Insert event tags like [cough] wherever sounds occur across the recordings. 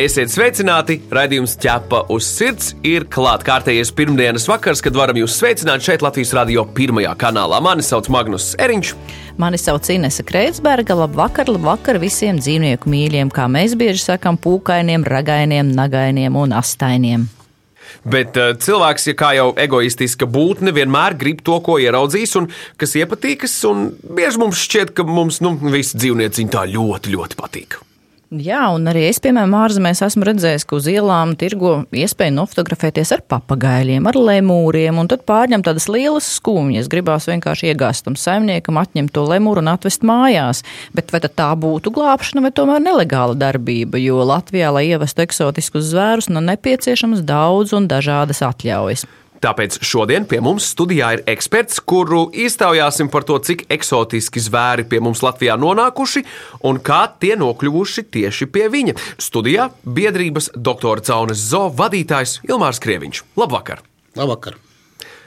Esiet sveicināti! Raidījums ķepa uz sirds ir klāts kārtējais pirmdienas vakars, kad varam jūs sveicināt šeit Latvijas radio pirmajā kanālā. Mani sauc Magnus Eriņš. Mani sauc Inese Kreitsberga. Labvakar, labvakar visiem dzīvnieku mīļiem, kā mēs bieži sakām, pūkainiem, ragainiem, nagainiem un astainiem. Bet uh, cilvēks, ja kā jau egoistiska būtne, vienmēr grib to, ko ieraudzīs un kas iepatīkas. Un bieži mums šķiet, ka mums nu, visi dzīvnieciņi tā ļoti, ļoti patīk. Jā, un arī es, piemēram, ārzemēs esmu redzējis, ka uz ielām tirgo iespēju nofotografēties ar papagaļiem, ar lemūriem, un tad pārņem tādas lielas skumjas. Gribās vienkārši iegāzt tam saimniekam, atņemt to lemūru un atvest mājās. Bet vai tā būtu glābšana vai tomēr nelegāla darbība? Jo Latvijā, lai ievestu eksotiskus zvērus, nu nepieciešams daudz un dažādas atļaujas. Tāpēc šodien pie mums studijā ir eksperts, kuru iztaujāsim par to, cik eksotiski zvēri pie mums Latvijā nonākuši un kā tie nokļuvuši tieši pie viņa. Studijā biedrības doktora Caunes zoo vadītājs Ilmārs Krieviņš. Labvakar! Labvakar!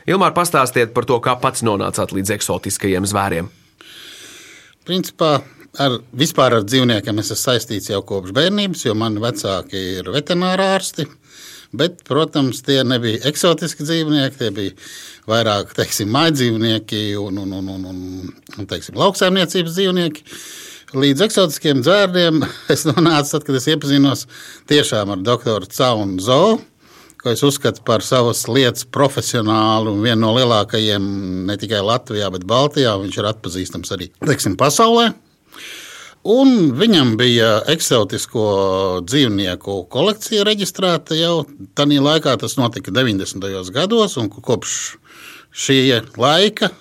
Ilmār, pastāstiet par to, kā pats nonācāt līdz eksotiskajiem zvēriem. Principā ar, vispār ar dzīvniekiem es esmu saistīts jau kopš bērnības, jo mani vecāki ir veterinārārsti. Bet, protams, tie nebija eksotiski dzīvnieki, tie bija vairāk teiksim, mājdzīvnieki un, un, un, un, un, un teiksim, lauksaimniecības dzīvnieki. Līdz eksotiskiem dzērniem [laughs] es nonācu, tad, kad es iepazinos tiešām ar doktoru Caunu Zoo, ko es uzskatu par savas lietas profesionālu un vienu no lielākajiem ne tikai Latvijā, bet Baltijā. Viņš ir atpazīstams arī teiksim, pasaulē. Un viņam bija eksotisko dzīvnieku kolekcija reģistrēta jau tādā laikā, tas notika 90. gados, un kopš šī laika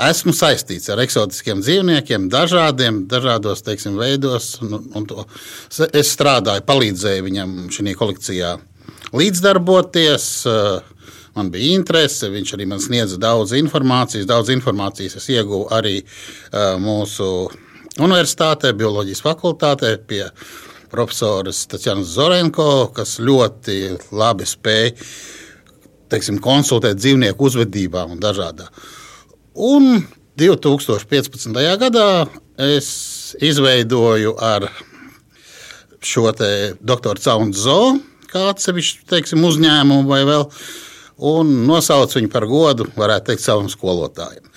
esmu saistīts ar eksotiskiem dzīvniekiem, dažādiem, dažādos teiksim, veidos. Un, un to, es strādāju, palīdzēju viņam šajā kolekcijā līdzdarboties. Man bija interese, viņš arī man sniedza daudz informācijas. Daudz informācijas es ieguvu arī mūsu Universitātē, Bioloģijas fakultātē pie profesoras Tatjanas Zorenko, kas ļoti labi spēja teiksim, konsultēt dzīvnieku uzvedībā un dažādā. Un 2015. gadā es izveidoju ar šo doktoru Caunu Zoo, kā atsevišķu teiksim, uzņēmumu vai vēl, un nosaucu viņu par godu, varētu teikt, savam skolotājam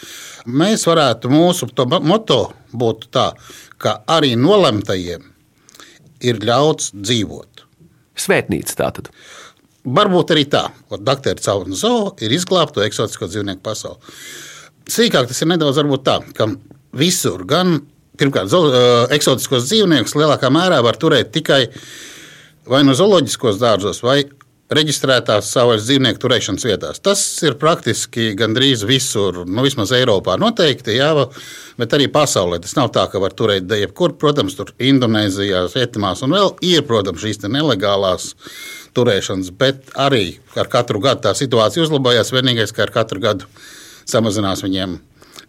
mēs varētu mūsu moto būt tā, ka arī nolemtajiem ir ļauts dzīvot. Svētnīca tā tad. Varbūt arī tā, ka Dr. Cauna Zoo ir izglābta eksotisko dzīvnieku pasauli. Sīkāk tas ir nedaudz tā, ka visur, gan pirmkārt, eksotiskos dzīvniekus lielākā mērā var turēt tikai vai no zooloģiskos dārzos, vai reģistrētās savas dzīvnieku turēšanas vietās. Tas ir praktiski gandrīz visur, nu, vismaz Eiropā noteikti, jā, bet arī pasaulē. Tas nav tā, ka var turēt jebkur. Protams, tur Indonēzijā, Vietamās un vēl ir, protams, šīs nelegālās turēšanas, bet arī ar katru gadu tā situācija uzlabojās. Vienīgais, ka ar katru gadu samazinās viņiem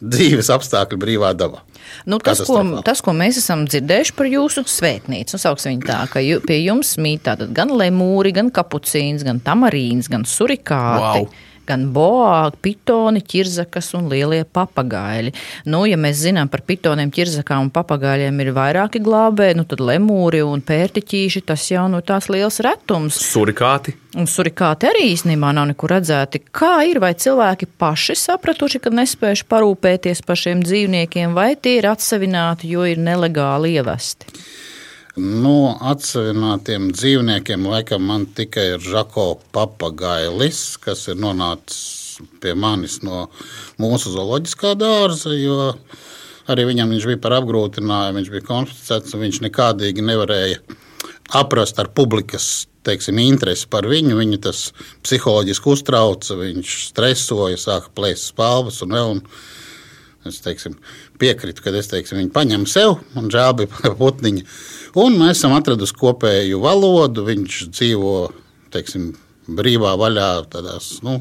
dzīves apstākļi brīvā dabā. Nu, tas, ko, tas, ko mēs esam dzirdējuši par jūsu svētnīcu, nu, sauksim viņu tā, ka jū, pie jums mīt gan lemūri, gan kapucīns, gan tamarīns, gan surikāti. Wow gan boā, pitoni, ķirzakas un lielie papagaļi. Nu, ja mēs zinām par pitoniem, ķirzakām un papagaļiem ir vairāki glābēji, nu tad lemūri un pērtiķīši tas jau nu tās liels retums. Surikāti. Un surikāti arī īstenībā nav nekur redzēti. Kā ir, vai cilvēki paši sapratuši, ka nespējuši parūpēties par šiem dzīvniekiem, vai tie ir atsevināti, jo ir nelegāli ievesti? No atsevinātiem dzīvniekiem laikam man tikai ir žako papagailis, kas ir nonācis pie manis no mūsu zooloģiskā dārza, jo arī viņam viņš bija par apgrūtinājumu, viņš bija konfiscēts un viņš nekādīgi nevarēja aprast ar publikas teiksim, interesi par viņu. Viņu tas psiholoģiski uztrauca, viņš stresoja, sāka plēst spalvas un vēl. Un es teiksim, piekritu, ka es teiksim, viņu paņemu sev un par putniņu. Un mēs esam atraduši kopēju valodu. Viņš dzīvo teiksim, brīvā vaļā, tādās nu,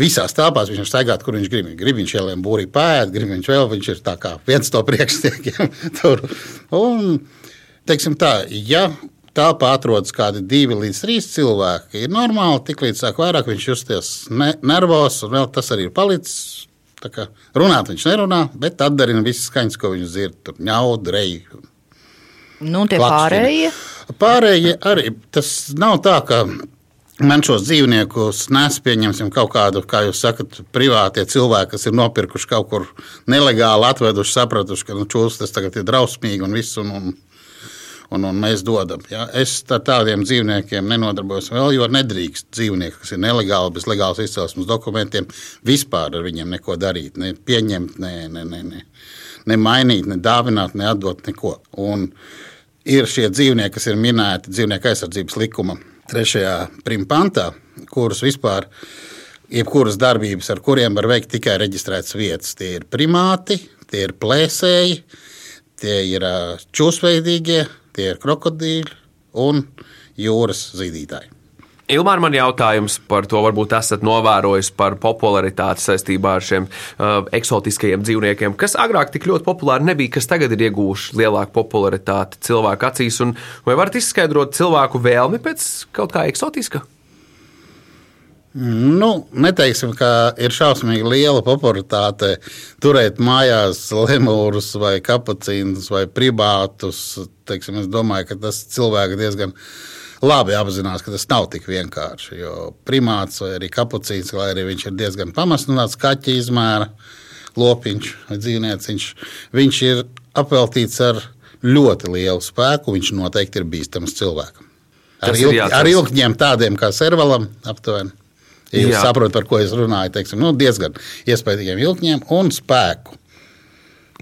visās telpās viņš var staigāt, kur viņš grib. Grib viņš ielien būrī pēd, grib viņš vēl, viņš ir tā kā viens no priekšniekiem [laughs] tur. Un, teiksim tā, ja telpā atrodas kādi divi līdz trīs cilvēki, ir normāli, tik līdz sāk vairāk viņš justies ne, nervos, un vēl tas arī ir palicis. Runāt viņš nerunā, bet atdarina visas skaņas, ko viņš dzird. Tur ņaud, reju. Nu, tie Klakšķina. pārējie. Pārējie arī tas nav tā, ka man šos dzīvniekus nes, pieņemsim, kaut kādu, kā jūs sakat, privātie cilvēki, kas ir nopirkuši kaut kur nelegāli, atveduši, sapratuši, ka nu, čūlis tas tagad ir drausmīgi un viss. Un, un, un, un mēs dodam. Ja? Es tā, tādiem dzīvniekiem nenodarbojos vēl, jo nedrīkst dzīvnieki, kas ir nelegāli, bez legālas izcelsmes dokumentiem, vispār ar viņiem neko darīt, ne pieņemt, ne, ne, ne, ne, ne mainīt, ne dāvināt, ne atdot neko. Un ir šie dzīvnieki, kas ir minēti dzīvnieku aizsardzības likuma trešajā primpantā, kurus vispār jebkuras darbības, ar kuriem var veikt tikai reģistrētas vietas. Tie ir primāti, tie ir plēsēji, tie ir čūsveidīgie, tie ir krokodīļi un jūras zīdītāji. Ilmār, man jautājums par to, varbūt esat novērojis par popularitāti saistībā ar šiem uh, eksotiskajiem dzīvniekiem, kas agrāk tik ļoti populāri nebija, kas tagad ir ieguvuši lielāku popularitāti cilvēku acīs. Un vai varat izskaidrot cilvēku vēlmi pēc kaut kā eksotiska? Nu, neteiksim, ka ir šausmīgi liela popularitāte turēt mājās lemūrus, vai kapucīnus, vai privātus. Teiksim, es domāju, ka tas cilvēks diezgan labi apzinās, ka tas nav tik vienkārši. Jo primāts vai arī kapucīns, lai arī viņš ir diezgan pamazs, kaķa izmēra lopiņš vai dzīvnieciņš, viņš ir apveltīts ar ļoti lielu spēku. Viņš noteikti ir bīstams cilvēkam. Ar, ilg, ar ilgņiem tādiem kā servalam aptuveni. Ja jūs saprotat, par ko es runāju, teiksim, nu, diezgan iespējamiem ilgņiem un spēku.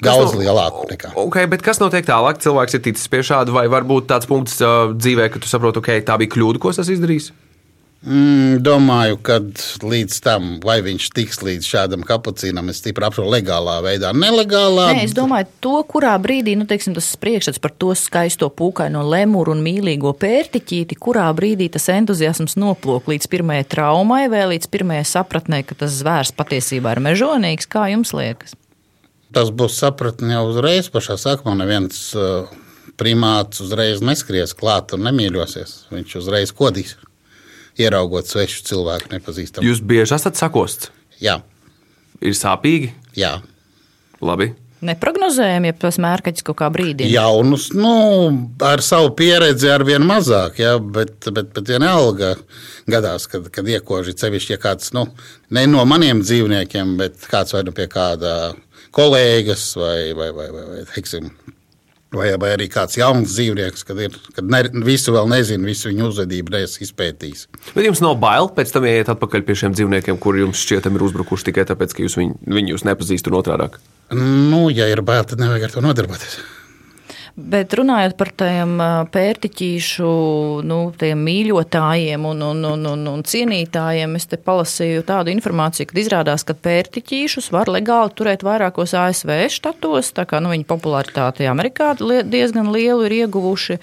Daudz no- lielāku nekā. Okay, bet kas notiek tālāk? Cilvēks ir ticis pie šāda, vai varbūt tāds punkts uh, dzīvē, ka tu saproti, ka okay, tā bija kļūda, ko tas izdarījis? Mm, domāju, ka līdz tam, vai viņš tiks līdz šādam kapucīnam, es stipri apšaubu legālā veidā. Nelegālā. Nē, es domāju, to, kurā brīdī nu, teiksim, tas priekšstats par to skaisto pūkaino lemuru un mīlīgo pērtiķīti, kurā brīdī tas entuziasms noplūk līdz pirmajai traumai vai līdz pirmajai sapratnē, ka tas zvērs patiesībā ir mežonīgs. Kā jums liekas? Tas būs sapratne jau uzreiz pašā sākumā. Neviens uh, primāts uzreiz neskries klāt un nemīļosies. Viņš uzreiz kodīs, ieraugot svešu cilvēku nepazīstamu. Jūs bieži esat sakosts. Jā, Ir sāpīgi, jā. labi. Neprognozējami, ja tas mērķis kaut kā brīdī. Jaunus, nu, ar savu pieredzi ar vien mazāk, ja, bet, bet, bet vienalga gadās, kad, kad iekoži sevišķi, ja kāds, nu, ne no maniem dzīvniekiem, bet kāds vai nu pie kāda kolēģis vai, vai, vai, vai, vai, teiksim, vai, vai arī kāds jauns dzīvnieks, kad, ir, kad ne, visu vēl nezinu, visu viņu uzvedību neesmu izpētījis. Bet jums nav bail pēc tam iet atpakaļ pie šiem dzīvniekiem, kuriem jums šķietam ir uzbrukuši tikai tāpēc, ka jūs viņu, jūs nepazīstat un otrādi. Nu, ja ir bail, tad nevajag ar to nodarboties. Bet runājot par tiem pērtiķīšu nu, tiem mīļotājiem un, un, un, un, un cienītājiem, es te palasīju tādu informāciju, ka izrādās, ka pērtiķīšus var legāli turēt vairākos ASV štatos. Tā kā nu, viņa popularitāte Amerikā diezgan lielu ir ieguvuši.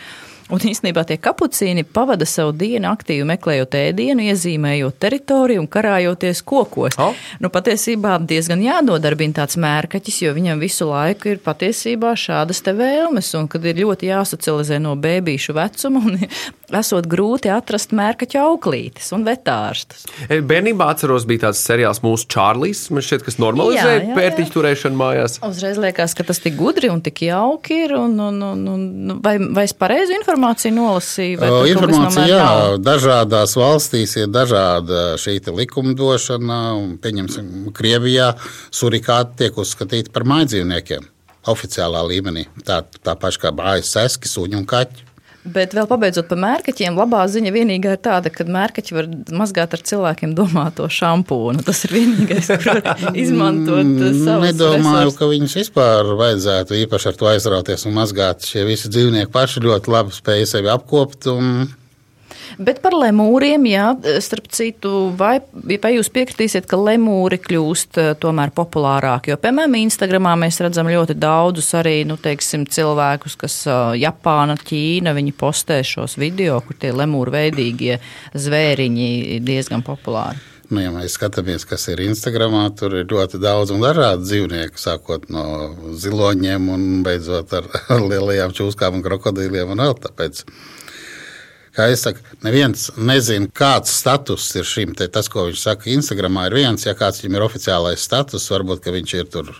Un īstenībā tie kapucīni pavada savu dienu aktīvi meklējot ēdienu, iezīmējot teritoriju un karājoties kokos. O. Nu, patiesībā diezgan jānodarbina tāds mērkaķis, jo viņam visu laiku ir patiesībā šādas te vēlmes, un kad ir ļoti jāsocializē no bēbīšu vecuma, un [laughs] esot grūti atrast mērkaķa auklītes un vetārstus. E, Bērnībā atceros, bija tāds seriāls mūsu Čārlis, man šķiet, kas normalizēja pērtiķu turēšanu mājās. Uzreiz liekas, ka tas tik gudri un tik jauki ir, un, un, un, un vai, vai es pareizi informāciju nolasīju? kas Informācija, tomēr jā, dažādās valstīs ir dažāda šī likumdošana. Pieņemsim, Krievijā surikāti tiek uzskatīti par mājdzīvniekiem oficiālā līmenī. Tā, tā paša kā seski, suņi un kaķi. Bet vēl pabeidzot par mērkaķiem, labā ziņa vienīgā ir tāda, ka mērkaķi var mazgāt ar cilvēkiem domāto šampūnu. Tas ir vienīgais, kur var [laughs] izmantot uh, Nedomāju, resursus. ka viņus vispār vajadzētu īpaši ar to aizrauties un mazgāt. Šie visi dzīvnieki paši ļoti labi spēj sevi apkopt. Un... Bet par lemūriem, jā, starp citu, vai, vai jūs piekritīsiet, ka lemūri kļūst eh, tomēr populārāki? Jo, piemēram, Instagramā mēs redzam ļoti daudzus arī, nu, teiksim, cilvēkus, kas uh, Japāna, Ķīna, viņi postē šos video, kur tie lemūru veidīgie zvēriņi ir diezgan populāri. Nu, ja mēs skatāmies, kas ir Instagramā, tur ir ļoti daudz un dažādu dzīvnieku, sākot no ziloņiem un beidzot ar [laughs] lielajām čūskām un krokodīliem. Un vēl tāpēc, kā es saku, neviens nezina, kāds status ir šim. Te, tas, ko viņš saka, Instagramā ir viens, ja kāds viņam ir oficiālais status, varbūt viņš ir tur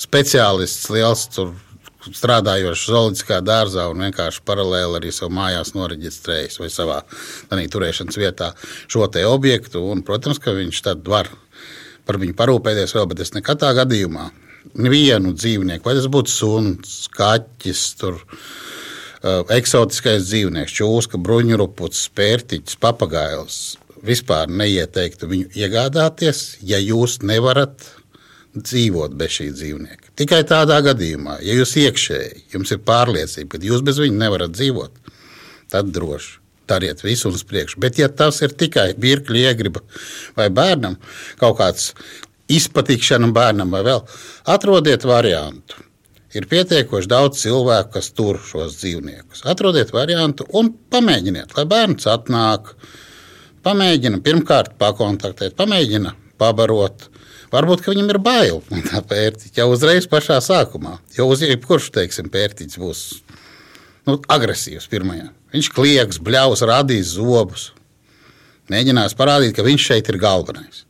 speciālists, liels tur strādājošs zoologiskā dārzā un vienkārši paralēli arī savā mājās noreģistrējis vai savā turēšanas vietā šo te objektu. Un, protams, ka viņš tad var par viņu parūpēties vēl, bet es nekādā gadījumā nevienu dzīvnieku, vai tas būtu suns, kaķis, tur, eksotiskais dzīvnieks, čūska, bruņurupucis, pērtiķis, papagails. Vispār neieteiktu viņu iegādāties, ja jūs nevarat dzīvot bez šī dzīvnieka. Tikai tādā gadījumā, ja jūs iekšēji jums ir pārliecība, ka jūs bez viņa nevarat dzīvot, tad droši. Dariet visu uz priekšu. Bet, ja tas ir tikai virkni iegriba vai bērnam, kaut kāds izpatikšana bērnam vai vēl, atrodiet variantu. Ir pietiekoši daudz cilvēku, kas tur šos dzīvniekus. Atrodiet variantu un pamēģiniet, lai bērns atnāk. Pamēģina pirmkārt pakontaktēt, pamēģina pabarot, Varbūt viņam ir bail [laughs] no tā pērtiķa jau uzreiz pašā sākumā. Jo uz jebkurš, teiksim, pērtiķis būs nu, agresīvs pirmajā. Viņš kliedz, bļaus, radīs zobus. Mēģinās parādīt, ka viņš šeit ir galvenais.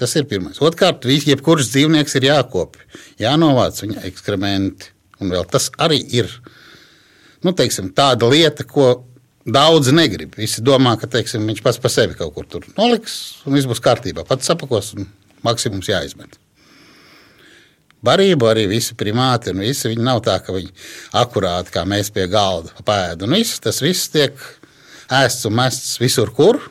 Tas ir pirmais. Otrkārt, jebkurš dzīvnieks ir jākopja, jānovāc viņa ekskrementi. Un vēl tas arī ir nu, teiksim, tāda lieta, ko daudzi negrib. Visi domā, ka teiksim, viņš pats par sevi kaut kur noliks, un viss būs kārtībā. Pats sapakos un maksimums jāizmet. Barību arī visi primāti, un visi viņi nav tā, ka viņi akurāti kā mēs pie galda pēdu. Un viss, tas viss tiek ēsts un mests visur, kur.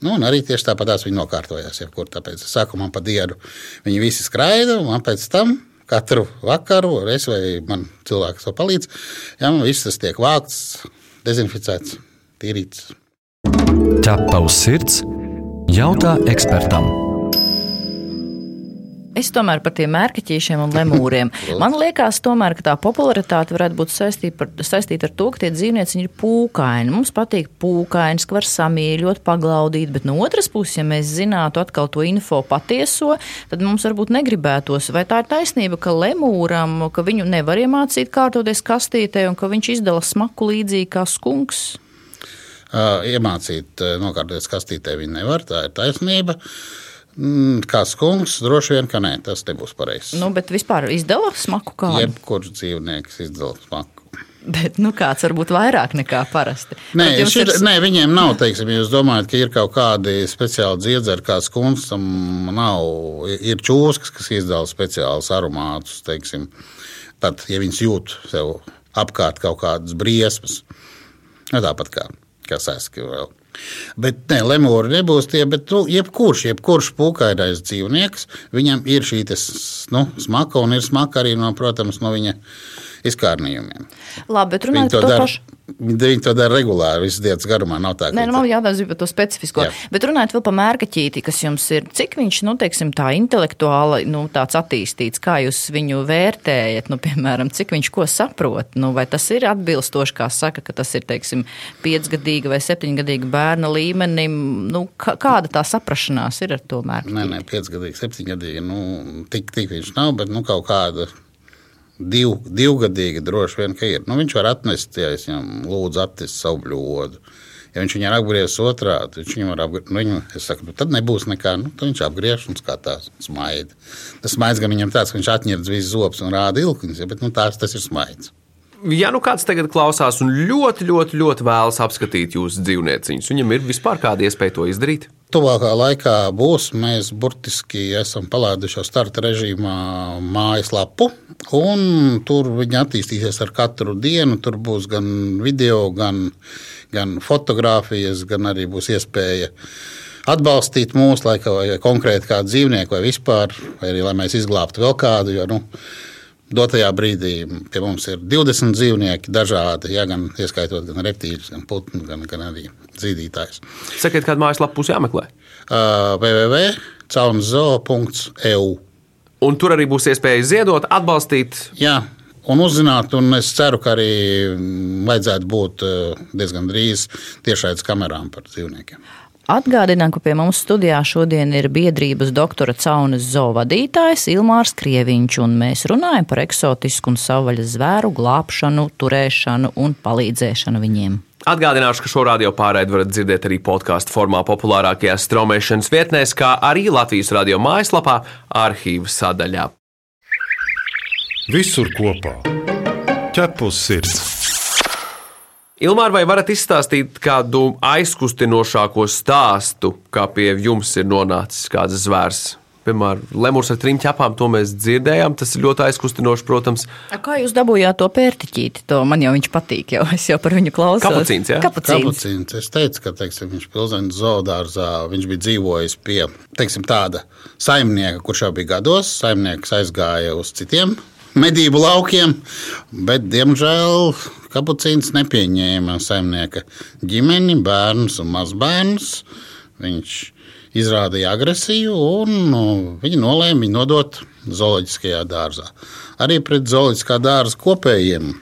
Nu, un arī tieši tāpat viņi nokārtojās. Jebkur, tāpēc sākumā pa dienu viņi visi skraida, un pēc tam katru vakaru, es vai man cilvēks to palīdz, ja man viss tas tiek vākts, dezinficēts, tīrīts. Ķepa uz sirds jautā ekspertam. Es tomēr par tiem mērķiķiem un lemūriem. [laughs] Man liekas, tomēr, ka tā popularitāte varētu būt saistīta, par, saistīta ar to, ka tie dzīvnieci ir pūkaini. Mums patīk pūkainis, ka var samīļot, paglaudīt, bet no otras puses, ja mēs zinātu atkal to info patieso, tad mums varbūt negribētos. Vai tā ir taisnība, ka lemūram, ka viņu nevar iemācīt kārtoties kastītē un ka viņš izdala smaku līdzīgi kā skunks? Uh, iemācīt nokārtoties kastītē viņa nevar, tā ir taisnība. Uh, Mm, kā skunks, droši vien, ka nē, tas nebūs pareizs. Nu, bet vispār izdala smaku kādu? Jebkurš dzīvnieks izdala smaku. Bet nu, kāds varbūt vairāk nekā parasti. Nē, šir, ir... nē viņiem nav. Teiksim, jūs domājat, ka ir kaut kādi speciāli dziedzeri, kāds kungs tam nav. Ir čūskas, kas izdala speciālus aromātus. Teiksim. Tad, ja viņas jūt sev apkārt kaut kādas briesmas, nu, tāpat kā, kā saski vēl. Bet ne, lemūri nebūs tie, bet nu, jebkurš, jebkurš pūkainais dzīvnieks, viņam ir šī tas, nu, smaka un ir smaka arī no, protams, no viņa izkārnījumiem. Labi, bet runājot par to dara, pašu. Viņi to dara regulāri, visas dienas garumā. Nav tā, Nē, nu, man jāatzīst par to specifisko. Jā. Bet runājot vēl par mērkaķīti, kas jums ir, cik viņš, nu, teiksim, tā intelektuāli, nu, tāds attīstīts, kā jūs viņu vērtējat, nu, piemēram, cik viņš ko saprot, nu, vai tas ir atbilstoši, kā saka, ka tas ir, teiksim, piecgadīga vai septiņgadīga bērna līmenim, nu, kāda tā saprašanās ir ar to mērkaķīti? Nē, nē, piecgadīga, septiņgadīga, nu, tik, tik viņš nav, bet, nu, kaut kāda div, divgadīgi droši vien, ka ir. Nu, viņš var atnest, ja es viņam lūdzu attest savu bļodu. Ja viņš viņu apgriež otrādi, viņš viņu var apgriezt. Nu, viņu, es saku, nu, tad nebūs nekā. Nu, tad viņš apgriež un skatās, smaida. Tas smaids gan viņam tāds, ka viņš atņird visus zobus un rāda ilknis, bet nu, tās, tas ir smaids. Ja nu kāds tagad klausās un ļoti, ļoti, ļoti vēlas apskatīt jūsu dzīvnieciņus, viņam ir vispār kāda iespēja to izdarīt? Tuvākā laikā būs. Mēs burtiski esam palaiduši starta režīmā mājaslapu, un tur viņi attīstīsies ar katru dienu. Tur būs gan video, gan, gan fotografijas, gan arī būs iespēja atbalstīt mūsu, lai konkrēti kādu dzīvnieku vai vispār, vai arī lai mēs izglābtu vēl kādu. Jo, nu, Dotajā brīdī pie mums ir 20 dzīvnieki, dažādi, ja, gan ieskaitot gan reptīļus, gan putnu, gan, gan arī zīdītājus. Sakiet, kādu mājaslapu būs jāmeklē? Uh, www.caunzo.eu Un tur arī būs iespēja ziedot, atbalstīt. Jā, un uzzināt, un es ceru, ka arī vajadzētu būt diezgan drīz tiešais kamerām par dzīvniekiem. Atgādinām, ka pie mums studijā šodien ir biedrības doktora Caunas zoovadītājs Ilmārs Krieviņš, un mēs runājam par eksotisku un savvaļas zvēru glābšanu, turēšanu un palīdzēšanu viņiem. Atgādināšu, ka šo radio pārraidi varat dzirdēt arī podkāstu formā populārākajās straumēšanas vietnēs, kā arī Latvijas radio mājaslapā, arhīvu sadaļā. Visur kopā - ķepus sirds. Ilmār, vai varat izstāstīt kādu aizkustinošāko stāstu, kā pie jums ir nonācis kāds zvērs? Piemēram, lemurs ar trim ķepām, to mēs dzirdējām. Tas ir ļoti aizkustinoši, protams. Kā jūs dabūjāt to pērtiķīti? To man jau viņš patīk, jau es jau par viņu klausos. Kapucīns, jā? Kapucīns. Kapucīns. Es teicu, ka teiksim, viņš pilsētas zoodārzā viņš bija dzīvojis pie teiksim, tāda saimnieka, kurš jau bija gados. Saimnieks aizgāja uz citiem medību laukiem, bet, diemžēl, kapucīns nepieņēma saimnieka ģimeni, bērnus un mazbērnus. Viņš izrādīja agresiju, un nu, viņi nolēma viņu nodot zooloģiskajā dārzā. Arī pret zooloģiskā dārza kopējiem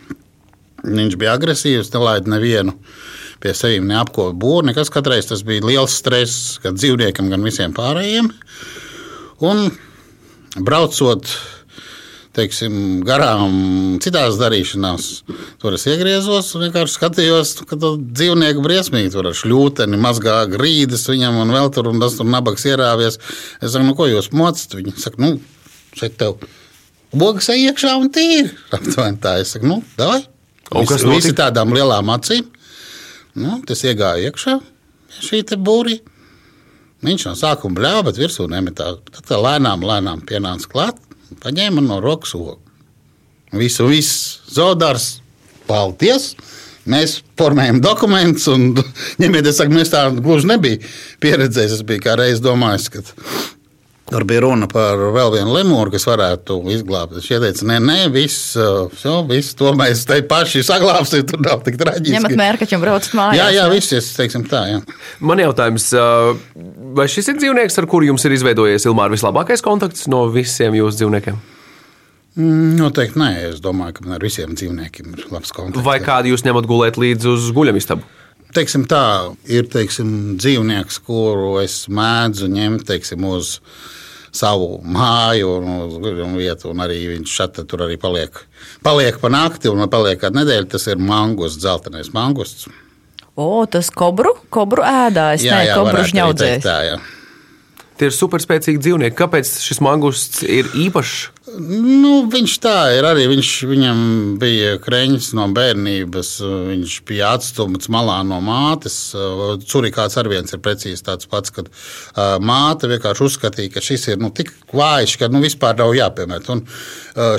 viņš bija agresīvs, nelaida nevienu pie sevis neapkopa būru. Nekas katreiz tas bija liels stress gan dzīvniekam, gan visiem pārējiem. Un braucot teiksim, garām citās darīšanās. Tur es iegriezos un vienkārši skatījos, ka dzīvnieki briesmīgi tur ar šļūteni mazgā grīdas viņam un vēl tur, un tas tur nabaks ierāvies. Es saku, nu ko jūs mocat? Viņi saka, nu, šeit tev ej iekšā un tīri. [laughs] Aptuveni tā. Es saku, nu, davai. Un kas Visi, visi notika? tādām lielām acīm. Nu, tas iegāja iekšā, šī te būrija. Viņš no sākuma bļāva, bet virsū nemetā. Tad tā lēnām, lēnām pienāca klāt, paņēma no rokas ogu. Visu, viss zodārs, paldies! Mēs formējam dokumentus, un [laughs] ņemiet, es saku, es tā gluži nebiju pieredzējis. Es biju kā reiz domājis, ka tur bija runa par vēl vienu lemūru, kas varētu izglābt. Viņš ieteica, nē, nē, viss, so, viss to mēs te paši saglābsim, tur nav tik traģiski. Ņemat mērkaķi un braucat mājās. Jā, jā, viss, es teiksim tā, jā. Man jautājums, ā, vai šis ir dzīvnieks, ar kuru jums ir izveidojies Ilmāra vislabākais kontakts no visiem jūsu dzīvniekiem? Mm, Noteikti nē, es domāju, ka man ar visiem dzīvniekiem ir labs kontakts. Vai kādu jūs ņemat gulēt līdzi uz guļamistabu? Teiksim, tā, ir teiksim, dzīvnieks, kuru es mēdzu ņemt teiksim, uz savu māju un uz guļamu vietu. Un arī viņš šeit tur arī paliek. Paliek pa nakti un paliek kādu nedēļu. Tas ir mangus, dzeltenais mangusts. O, tas kobru, kobru ēdājs, ne, kobru varētu arī teikt žņaudzējs. Tā, jā. Tie ir superspēcīgi dzīvnieki. Kāpēc šis mangusts ir īpašs? Nu, viņš tā ir arī. Viņš, viņam bija krēņš no bērnības. Viņš bija atstumts malā no mātes. Curīgāts ar viens ir precīzi tāds pats, kad māte vienkārši uzskatīja, ka šis ir nu, tik vājš, ka nu, vispār nav jāpiemēt. Un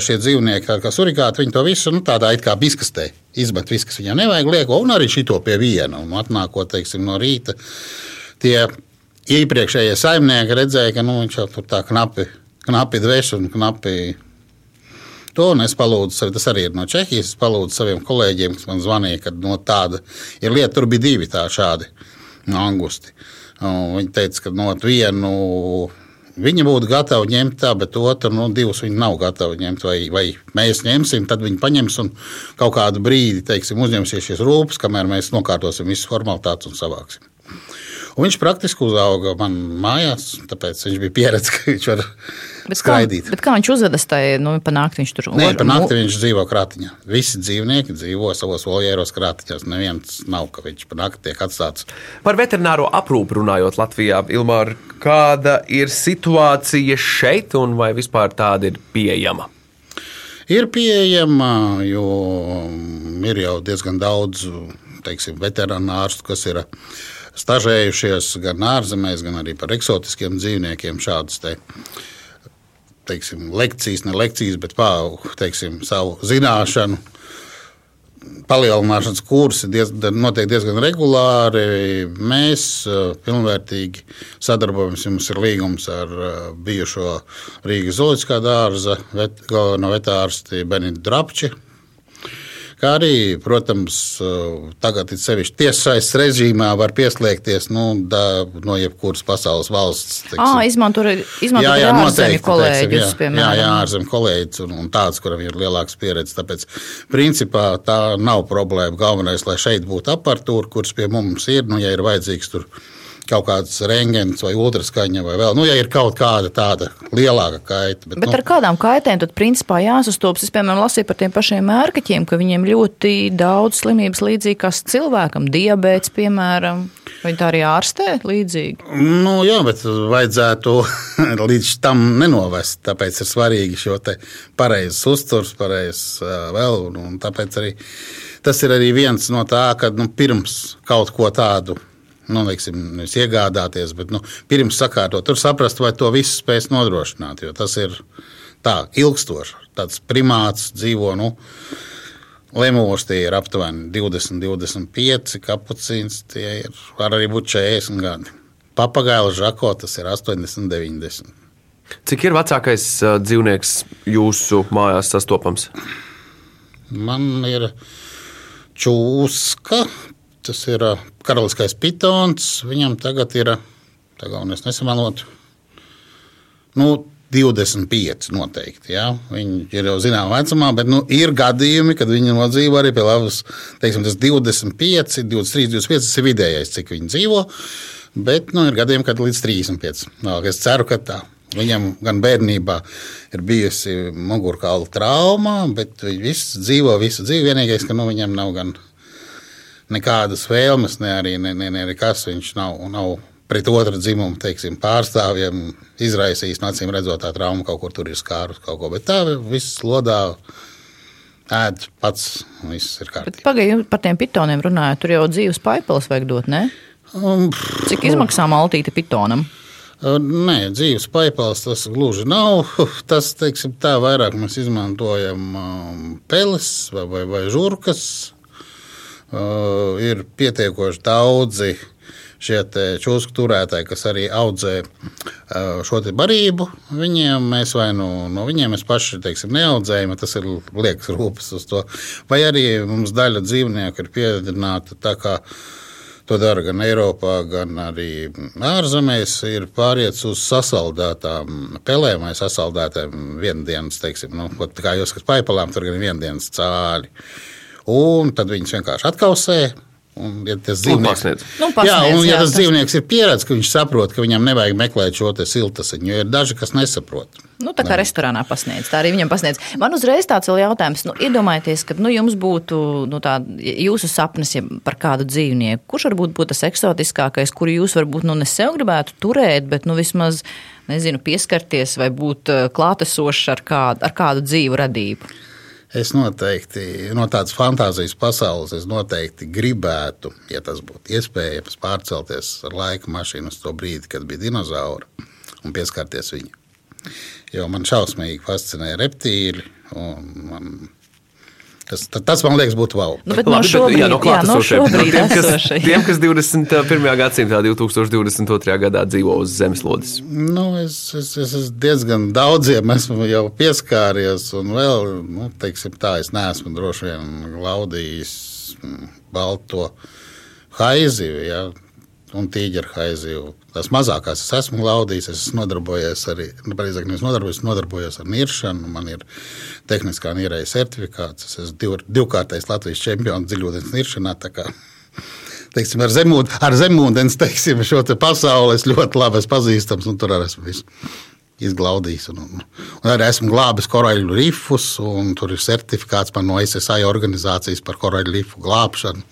šie dzīvnieki, kā surīgāti, viņi to visu nu, tādā it kā biskastē izmet, viss, kas viņam nevajag lieko, un arī šito pie viena. Un atnākot, teiksim, no rīta, tie iepriekšējie saimnieki redzēja, ka nu, viņš jau tur tā knapi, knapi dveš un knapi To un es palūdzu, tas arī ir no Čehijas. Es palūdzu saviem kolēģiem, kas man zvanīja, ka no tāda ir lieta. Tur bija divi tādi no angusti. Un Viņi teica, ka no vienu viņi būtu gatavi ņemt tā, bet otru nu, divus viņi nav gatavi ņemt. Vai, vai mēs ņemsim, tad viņi paņems un kaut kādu brīdi teiksim, uzņemsies šīs rūpes, kamēr mēs nokārtosim visas formalitātes un savāksim. Un viņš praktiski uzauga man mājās, tāpēc viņš bija pieredzējis, ka viņš var Bet kā, skraidīt. bet kā viņš uzvedas tajā, nu, panākt viņš tur Nē, nakti viņš dzīvo krātiņā. Visi dzīvnieki dzīvo savos voljēros krātiņos. Neviens nav, ka viņš par nakti tiek atstāts. Par veterināro aprūpi runājot Latvijā, Ilmāra, kāda ir situācija šeit un vai vispār tāda ir pieejama? Ir pieejama, jo ir jau diezgan daudz teiksim, veterānu ārstu, kas ir stažējušies gan ārzemēs, gan arī par eksotiskiem dzīvniekiem. Šādas te, teiksim, lekcijas, ne lekcijas, bet pāri savu zināšanu. Palielināšanas kursi diez, notiek diezgan regulāri. Mēs pilnvērtīgi sadarbojamies. Mums ir līgums ar bijušo Rīgas zooloģiskā dārza vet, galveno vetārsti Benitu Drapči. Kā arī, protams, uh, tagad ir sevišķi tiesaists režīmā var pieslēgties nu, da, no jebkuras pasaules valsts. Ā, izmanto arī ārzemju kolēģus, piemēram. jā, jā, ārzemju kolēģis un, un tāds, kuram ir lielāks pieredze. Tāpēc, principā, tā nav problēma. Galvenais, lai šeit būtu aparatūra, kuras pie mums ir, nu, ja ir vajadzīgs tur kaut kāds rengens vai ultraskaņa vai vēl. Nu, ja ir kaut kāda tāda lielāka kaita. Bet, bet nu, ar kādām kaitēm tad principā jāsastopas? Es, piemēram, lasīju par tiem pašiem mērkaķiem, ka viņiem ļoti daudz slimības līdzīgas cilvēkam, diabēts, piemēram. Vai tā arī ārstē līdzīgi? Nu, jā, bet vajadzētu [laughs] līdz tam nenovest. Tāpēc ir svarīgi šo pareizes uzturs, pareizes vēl. Un tāpēc arī tas ir arī viens no tā, ka nu, pirms kaut ko tādu nu, veiksim, nevis iegādāties, bet nu, pirms sakārtot, tur saprast, vai to visu spēs nodrošināt. Jo tas ir tā ilgstoši. Tāds primāts dzīvo. Nu, Lemūrs tie ir aptuveni 20, 25, kapucīns tie ir, var arī būt 40 gadi. Papagaila žako tas ir 80, 90. Cik ir vecākais uh, dzīvnieks jūsu mājās sastopams? Man ir čūska, tas ir karaliskais pitons. Viņam tagad ir, tagad es nesamalot, nu, 25 noteikti. Ja? Viņi ir jau zināmā vecumā, bet nu, ir gadījumi, kad viņi nodzīvo arī pie labas, teiksim, tas 25, 23, 25 tas ir vidējais, cik viņi dzīvo. Bet nu, ir gadījumi, kad līdz 35. No, es ceru, ka tā. Viņam gan bērnībā ir bijusi mugurkaula trauma, bet viņš dzīvo visu dzīvi. Vienīgais, ka nu, viņam nav gan nekādas vēlmes, ne arī ne, ne, ne kas viņš nav. nav pret otru dzimumu teiksim, pārstāvjiem izraisījis, acīm redzot, tā trauma kaut kur tur ir skārus kaut ko. Bet tā viss lodā ēd pats, viss ir kārtībā. Pagaidiet, par tiem pitoniem runājot, tur jau dzīves paipeles vajag dot, ne? Um, Cik izmaksā maltīte pitonam? Uh, nē, dzīves paipels tas gluži nav. Tas, teiksim, tā vairāk mēs izmantojam um, peles vai, vai, vai žurkas ir pietiekoši daudzi šie čūsku turētāji, kas arī audzē uh, šo barību. Viņiem mēs vai nu no viņiem mēs paši teiksim, neaudzējam, tas ir liekas rūpes uz to. Vai arī mums daļa dzīvnieku ir piedināta tā kā. To dara gan Eiropā, gan arī ārzemēs. Ir pāriets uz sasaldētām pelēm vai sasaldētām viendienas, teiksim, nu, kā jūs esat paipalām, tur gan viendienas cāļi. Uh, un tad viņus vienkārši atkausē. Un, ja tas dzīvnieks, nu, pasniedz, jā, un, ja jā, tas dzīvnieks ir pieredzējis, ka viņš saprot, ka viņam nevajag meklēt šo siltasiņu, jo ir daži, kas nesaprot. Nu, tā kā jā. restorānā pasniedz, tā arī viņam pasniedz. Man uzreiz tāds jautājums, nu, iedomājieties, ka nu, jums būtu nu, tā, jūsu sapnis ja par kādu dzīvnieku. Kurš varbūt būtu tas eksotiskākais, kuru jūs varbūt nu, ne sev gribētu turēt, bet nu, vismaz nezinu, pieskarties vai būt eh, klātesošs ar kādu, ar kādu dzīvu radību? Es noteikti no tādas fantāzijas pasaules, es noteikti gribētu, ja tas būtu iespējams, pārcelties ar laika mašīnu uz to brīdi, kad bija dinozauri un pieskarties viņiem. Jo man šausmīgi fascinē reptīļi. Man Tas, tas man liekas, būtu wow. Nu, bet Labi, no šobrīd, bet, jā, no jā, no tiem, kas, tiem, kas 21. gadsimtā, 2022. gadā dzīvo uz zemeslodes. Nu, es, es, es, es diezgan daudziem esmu jau pieskāries, un vēl, nu, teiksim tā, es neesmu droši vien laudījis mm, balto haizi. Ja, un tīģeru haizīvu. Tās mazākās es esmu laudījis, es esmu nodarbojies arī, nu, pareizāk, nevis nodarbojos, nodarbojos ar niršanu, man ir tehniskā nierēja certifikāts, es esmu div, divkārtais Latvijas čempions dziļūdens niršanā, tā kā, teiksim, ar, zemūd, ar zemūdens, teiksim, šo te pasauli es ļoti labi esmu pazīstams, un tur arī esmu visu izglaudījis. Un, un, un arī esmu glābis korāļu rifus, un tur ir certifikāts man no SSI organizācijas par korāļu rifu glābšanu.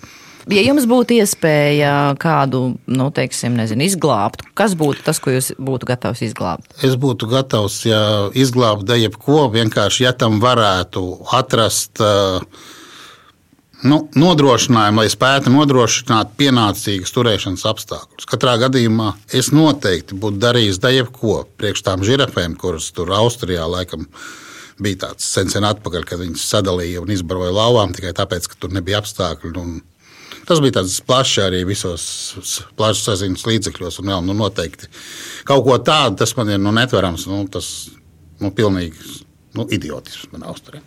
Ja jums būtu iespēja kādu, nu, teiksim, nezinu, izglābt, kas būtu tas, ko jūs būtu gatavs izglābt? Es būtu gatavs ja izglābt da jebko, vienkārši, ja tam varētu atrast. Nu, nodrošinājumu, lai spētu nodrošināt pienācīgus turēšanas apstākļus. Katrā gadījumā es noteikti būtu darījis da jebko priekš tām žirafēm, kuras tur Austrijā laikam bija tāds sen, sen atpakaļ, kad viņas sadalīja un izbaroja lauvām tikai tāpēc, ka tur nebija apstākļi. Un, Tas bija tāds plašs arī visos plašas saziņas līdzekļos. Un, jā, nu, noteikti kaut ko tādu tas man ir nu, netverams. Nu, tas nu, pilnīgi nu, idiotisks manā uzturē.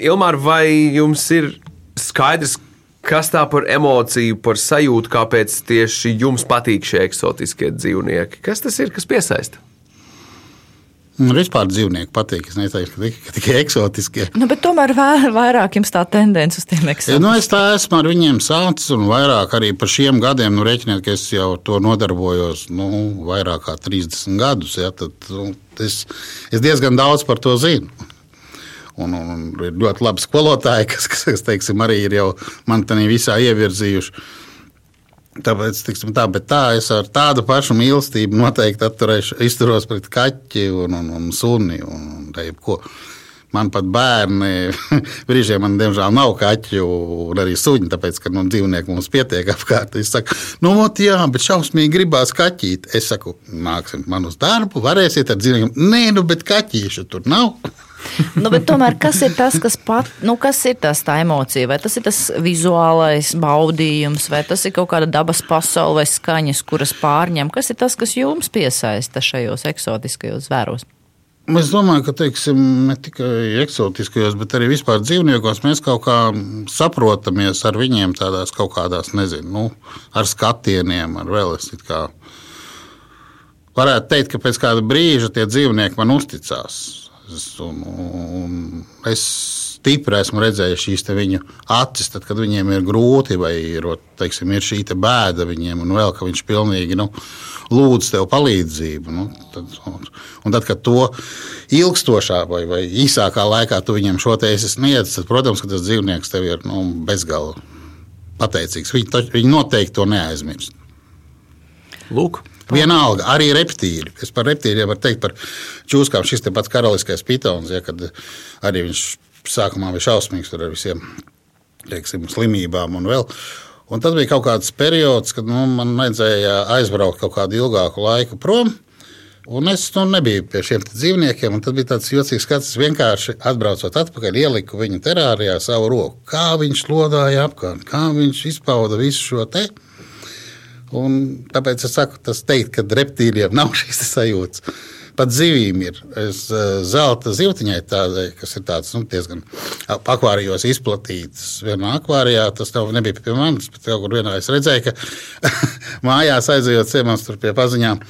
Ilmār, vai jums ir skaidrs, kas tā par emociju, par sajūtu, kāpēc tieši jums patīk šie eksotiskie dzīvnieki? Kas tas ir, kas piesaista? Man vispār dzīvnieki patīk. Es neteiktu, ka tikai, tikai eksotiskie. Nu, tomēr vairāk jums tā tendence uz tiem eksāmeniem. nu, es tā esmu ar viņiem sācis, un vairāk arī par šiem gadiem, nu, rēķiniet, ka es jau to nodarbojos nu, vairāk kā 30 gadus. Ja, tad, nu, es, es diezgan daudz par to zinu. Un, un, un ir ļoti labi skolotāji, kas, kas, kas teiksim, arī ir jau man tādā visā ievirzījuši. Tāpēc, tiksim, tā, tā es ar tādu pašu mīlestību noteikti atturēšu, izturos pret kaķi un, un, un suni. Un, un tā jebko. man pat bērni, [laughs] brīžiem man diemžēl nav kaķu un arī suņi, tāpēc, ka nu, dzīvnieki mums pietiek apkārt. Es saku, nu, ot, jā, bet šausmīgi gribās kaķīt. Es saku, nāksim man uz darbu, varēsiet ar dzīvniekiem. Nē, nu, bet kaķīšu tur nav. Nu, tomēr kas ir tas, kas, pat, nu, kas ir tas tā emocija? Vai tas ir tas vizuālais baudījums, vai tas ir kaut kāda dabas pasaule vai skaņas, kuras pārņem? Kas ir tas, kas jums piesaista šajos eksotiskajos zvēros? Es domāju, ka teiksim, ne tikai eksotiskajos, bet arī vispār dzīvniekos mēs kaut kā saprotamies ar viņiem tādās kaut kādās, nezinu, nu, ar skatieniem, ar vēl es it kā. Varētu teikt, ka pēc kāda brīža tie dzīvnieki man uzticās. Es, un, un es stipri esmu redzējis šīs viņu acis, tad, kad viņiem ir grūti vai ir, teiksim, ir šī te bēda viņiem, un vēl ka viņš pilnīgi nu, lūdz tev palīdzību. Nu, tad, un, un tad, kad to ilgstošā vai, vai īsākā laikā tu viņam šo te esi sniedz, tad, protams, tas dzīvnieks tev ir nu, bezgalā pateicīgs. Viņi, taču- viņi noteikti to neaizmirst. Lūk, Vienalga, arī reptīļi. Es par reptīļiem varu teikt, par čūskām. Šis te pats karaliskais pitons, ja, kad arī viņš sākumā bija šausmīgs ar visiem teiksim, slimībām un vēl. Un tad bija kaut kāds periods, kad nu, man vajadzēja aizbraukt kaut kādu ilgāku laiku prom. Un es nu, nebiju pie šiem dzīvniekiem, tad bija tāds jocīgs skats. Es vienkārši atbraucot atpakaļ, ieliku viņu terārijā savu roku. Kā viņš lodāja apkārt, kā viņš izpauda visu šo te. Un tāpēc es saku, tas teikt, ka reptīļiem nav [laughs] šīs sajūtas. Pat zivīm ir es, eh, zelta zivtiņai, tādai, kas ir tāds, nu, diezgan akvārijos izplatīts. Vienā akvārijā tas tev nebija pie manis, bet kaut kur vienā es redzēju, ka [laughs] mājās aizejot ciemos tur pie paziņām,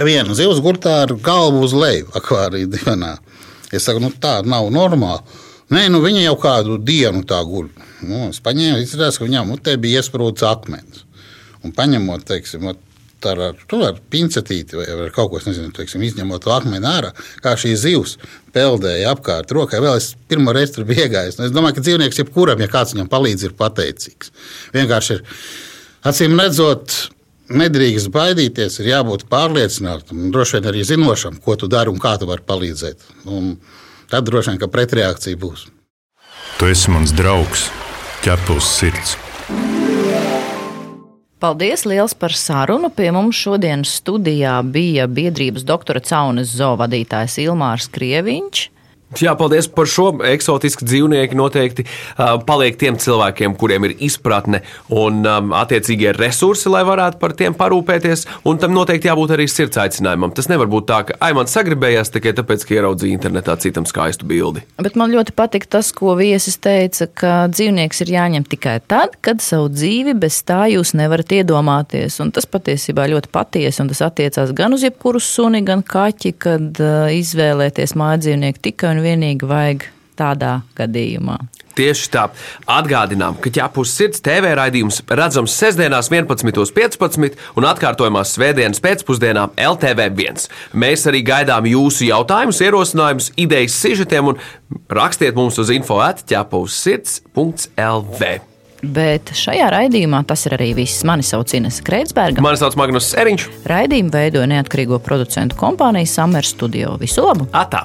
viena zivs gurtā ar galvu uz leju akvārija dienā. Es saku, nu tā nav normāli. Nē, nu viņa jau kādu dienu tā guļ. Nu, es paņēmu, izrādās, ka viņām mutē bija iesprūdis akmens. Un paņemot, teiksim, ar, ar, ar pincetīti vai ar kaut ko nezinu, teiksim, izņemot akmeni ārā, kā šī zivs peldēja apkārt rokai. Vēl es pirmo reizi tur biju iegājis. Nu, Es domāju, ka dzīvnieks jebkuram, ja kāds viņam palīdz, ir pateicīgs. Vienkārši ir acīm redzot. Nedrīkst baidīties, ir jābūt pārliecinātam, droši vien arī zinošam, ko tu dari un kā tu vari palīdzēt. Un tad droši vien, ka pretreakcija būs. Tu esi mans draugs, ķepus sirds. Paldies liels par sarunu. Pie mums šodienas studijā bija biedrības doktora Caunes zoovadītājs Ilmārs Krieviņš. Jā, paldies par šo eksotisku dzīvnieku. Noteikti uh, paliek tiem cilvēkiem, kuriem ir izpratne un um, attiecīgie resursi, lai varētu par tiem parūpēties. Un tam noteikti jābūt arī sirds aicinājumam. Tas nevar būt tā, ka ai man sagribējās tikai tāpēc, ka ieraudzīju internetā citam skaistu bildi. Bet man ļoti patīk tas, ko viesis teica, ka dzīvnieks ir jāņem tikai tad, kad savu dzīvi bez tā jūs nevarat iedomāties. Un tas patiesībā ļoti patiesi, un tas attiecās gan uz jebkuru suni, gan kaķi, kad uh, izvēlēties mājdzīvnieku tikai un vienīgi vajag tādā gadījumā. Tieši tā. Atgādinām, ka ķepus sirds TV raidījums redzams sestdienās 11.15 un atkārtojumās svētdienas pēcpusdienā LTV1. Mēs arī gaidām jūsu jautājumus, ierosinājumus, idejas sižetiem un rakstiet mums uz info atķepus sirds.lv. Bet šajā raidījumā tas ir arī viss. Mani sauc Ines Kreitsberga. Mani sauc Magnus Eriņš. Raidījumu veidoja neatkarīgo producentu kompānija Summer Studio. Visu labu! Atā!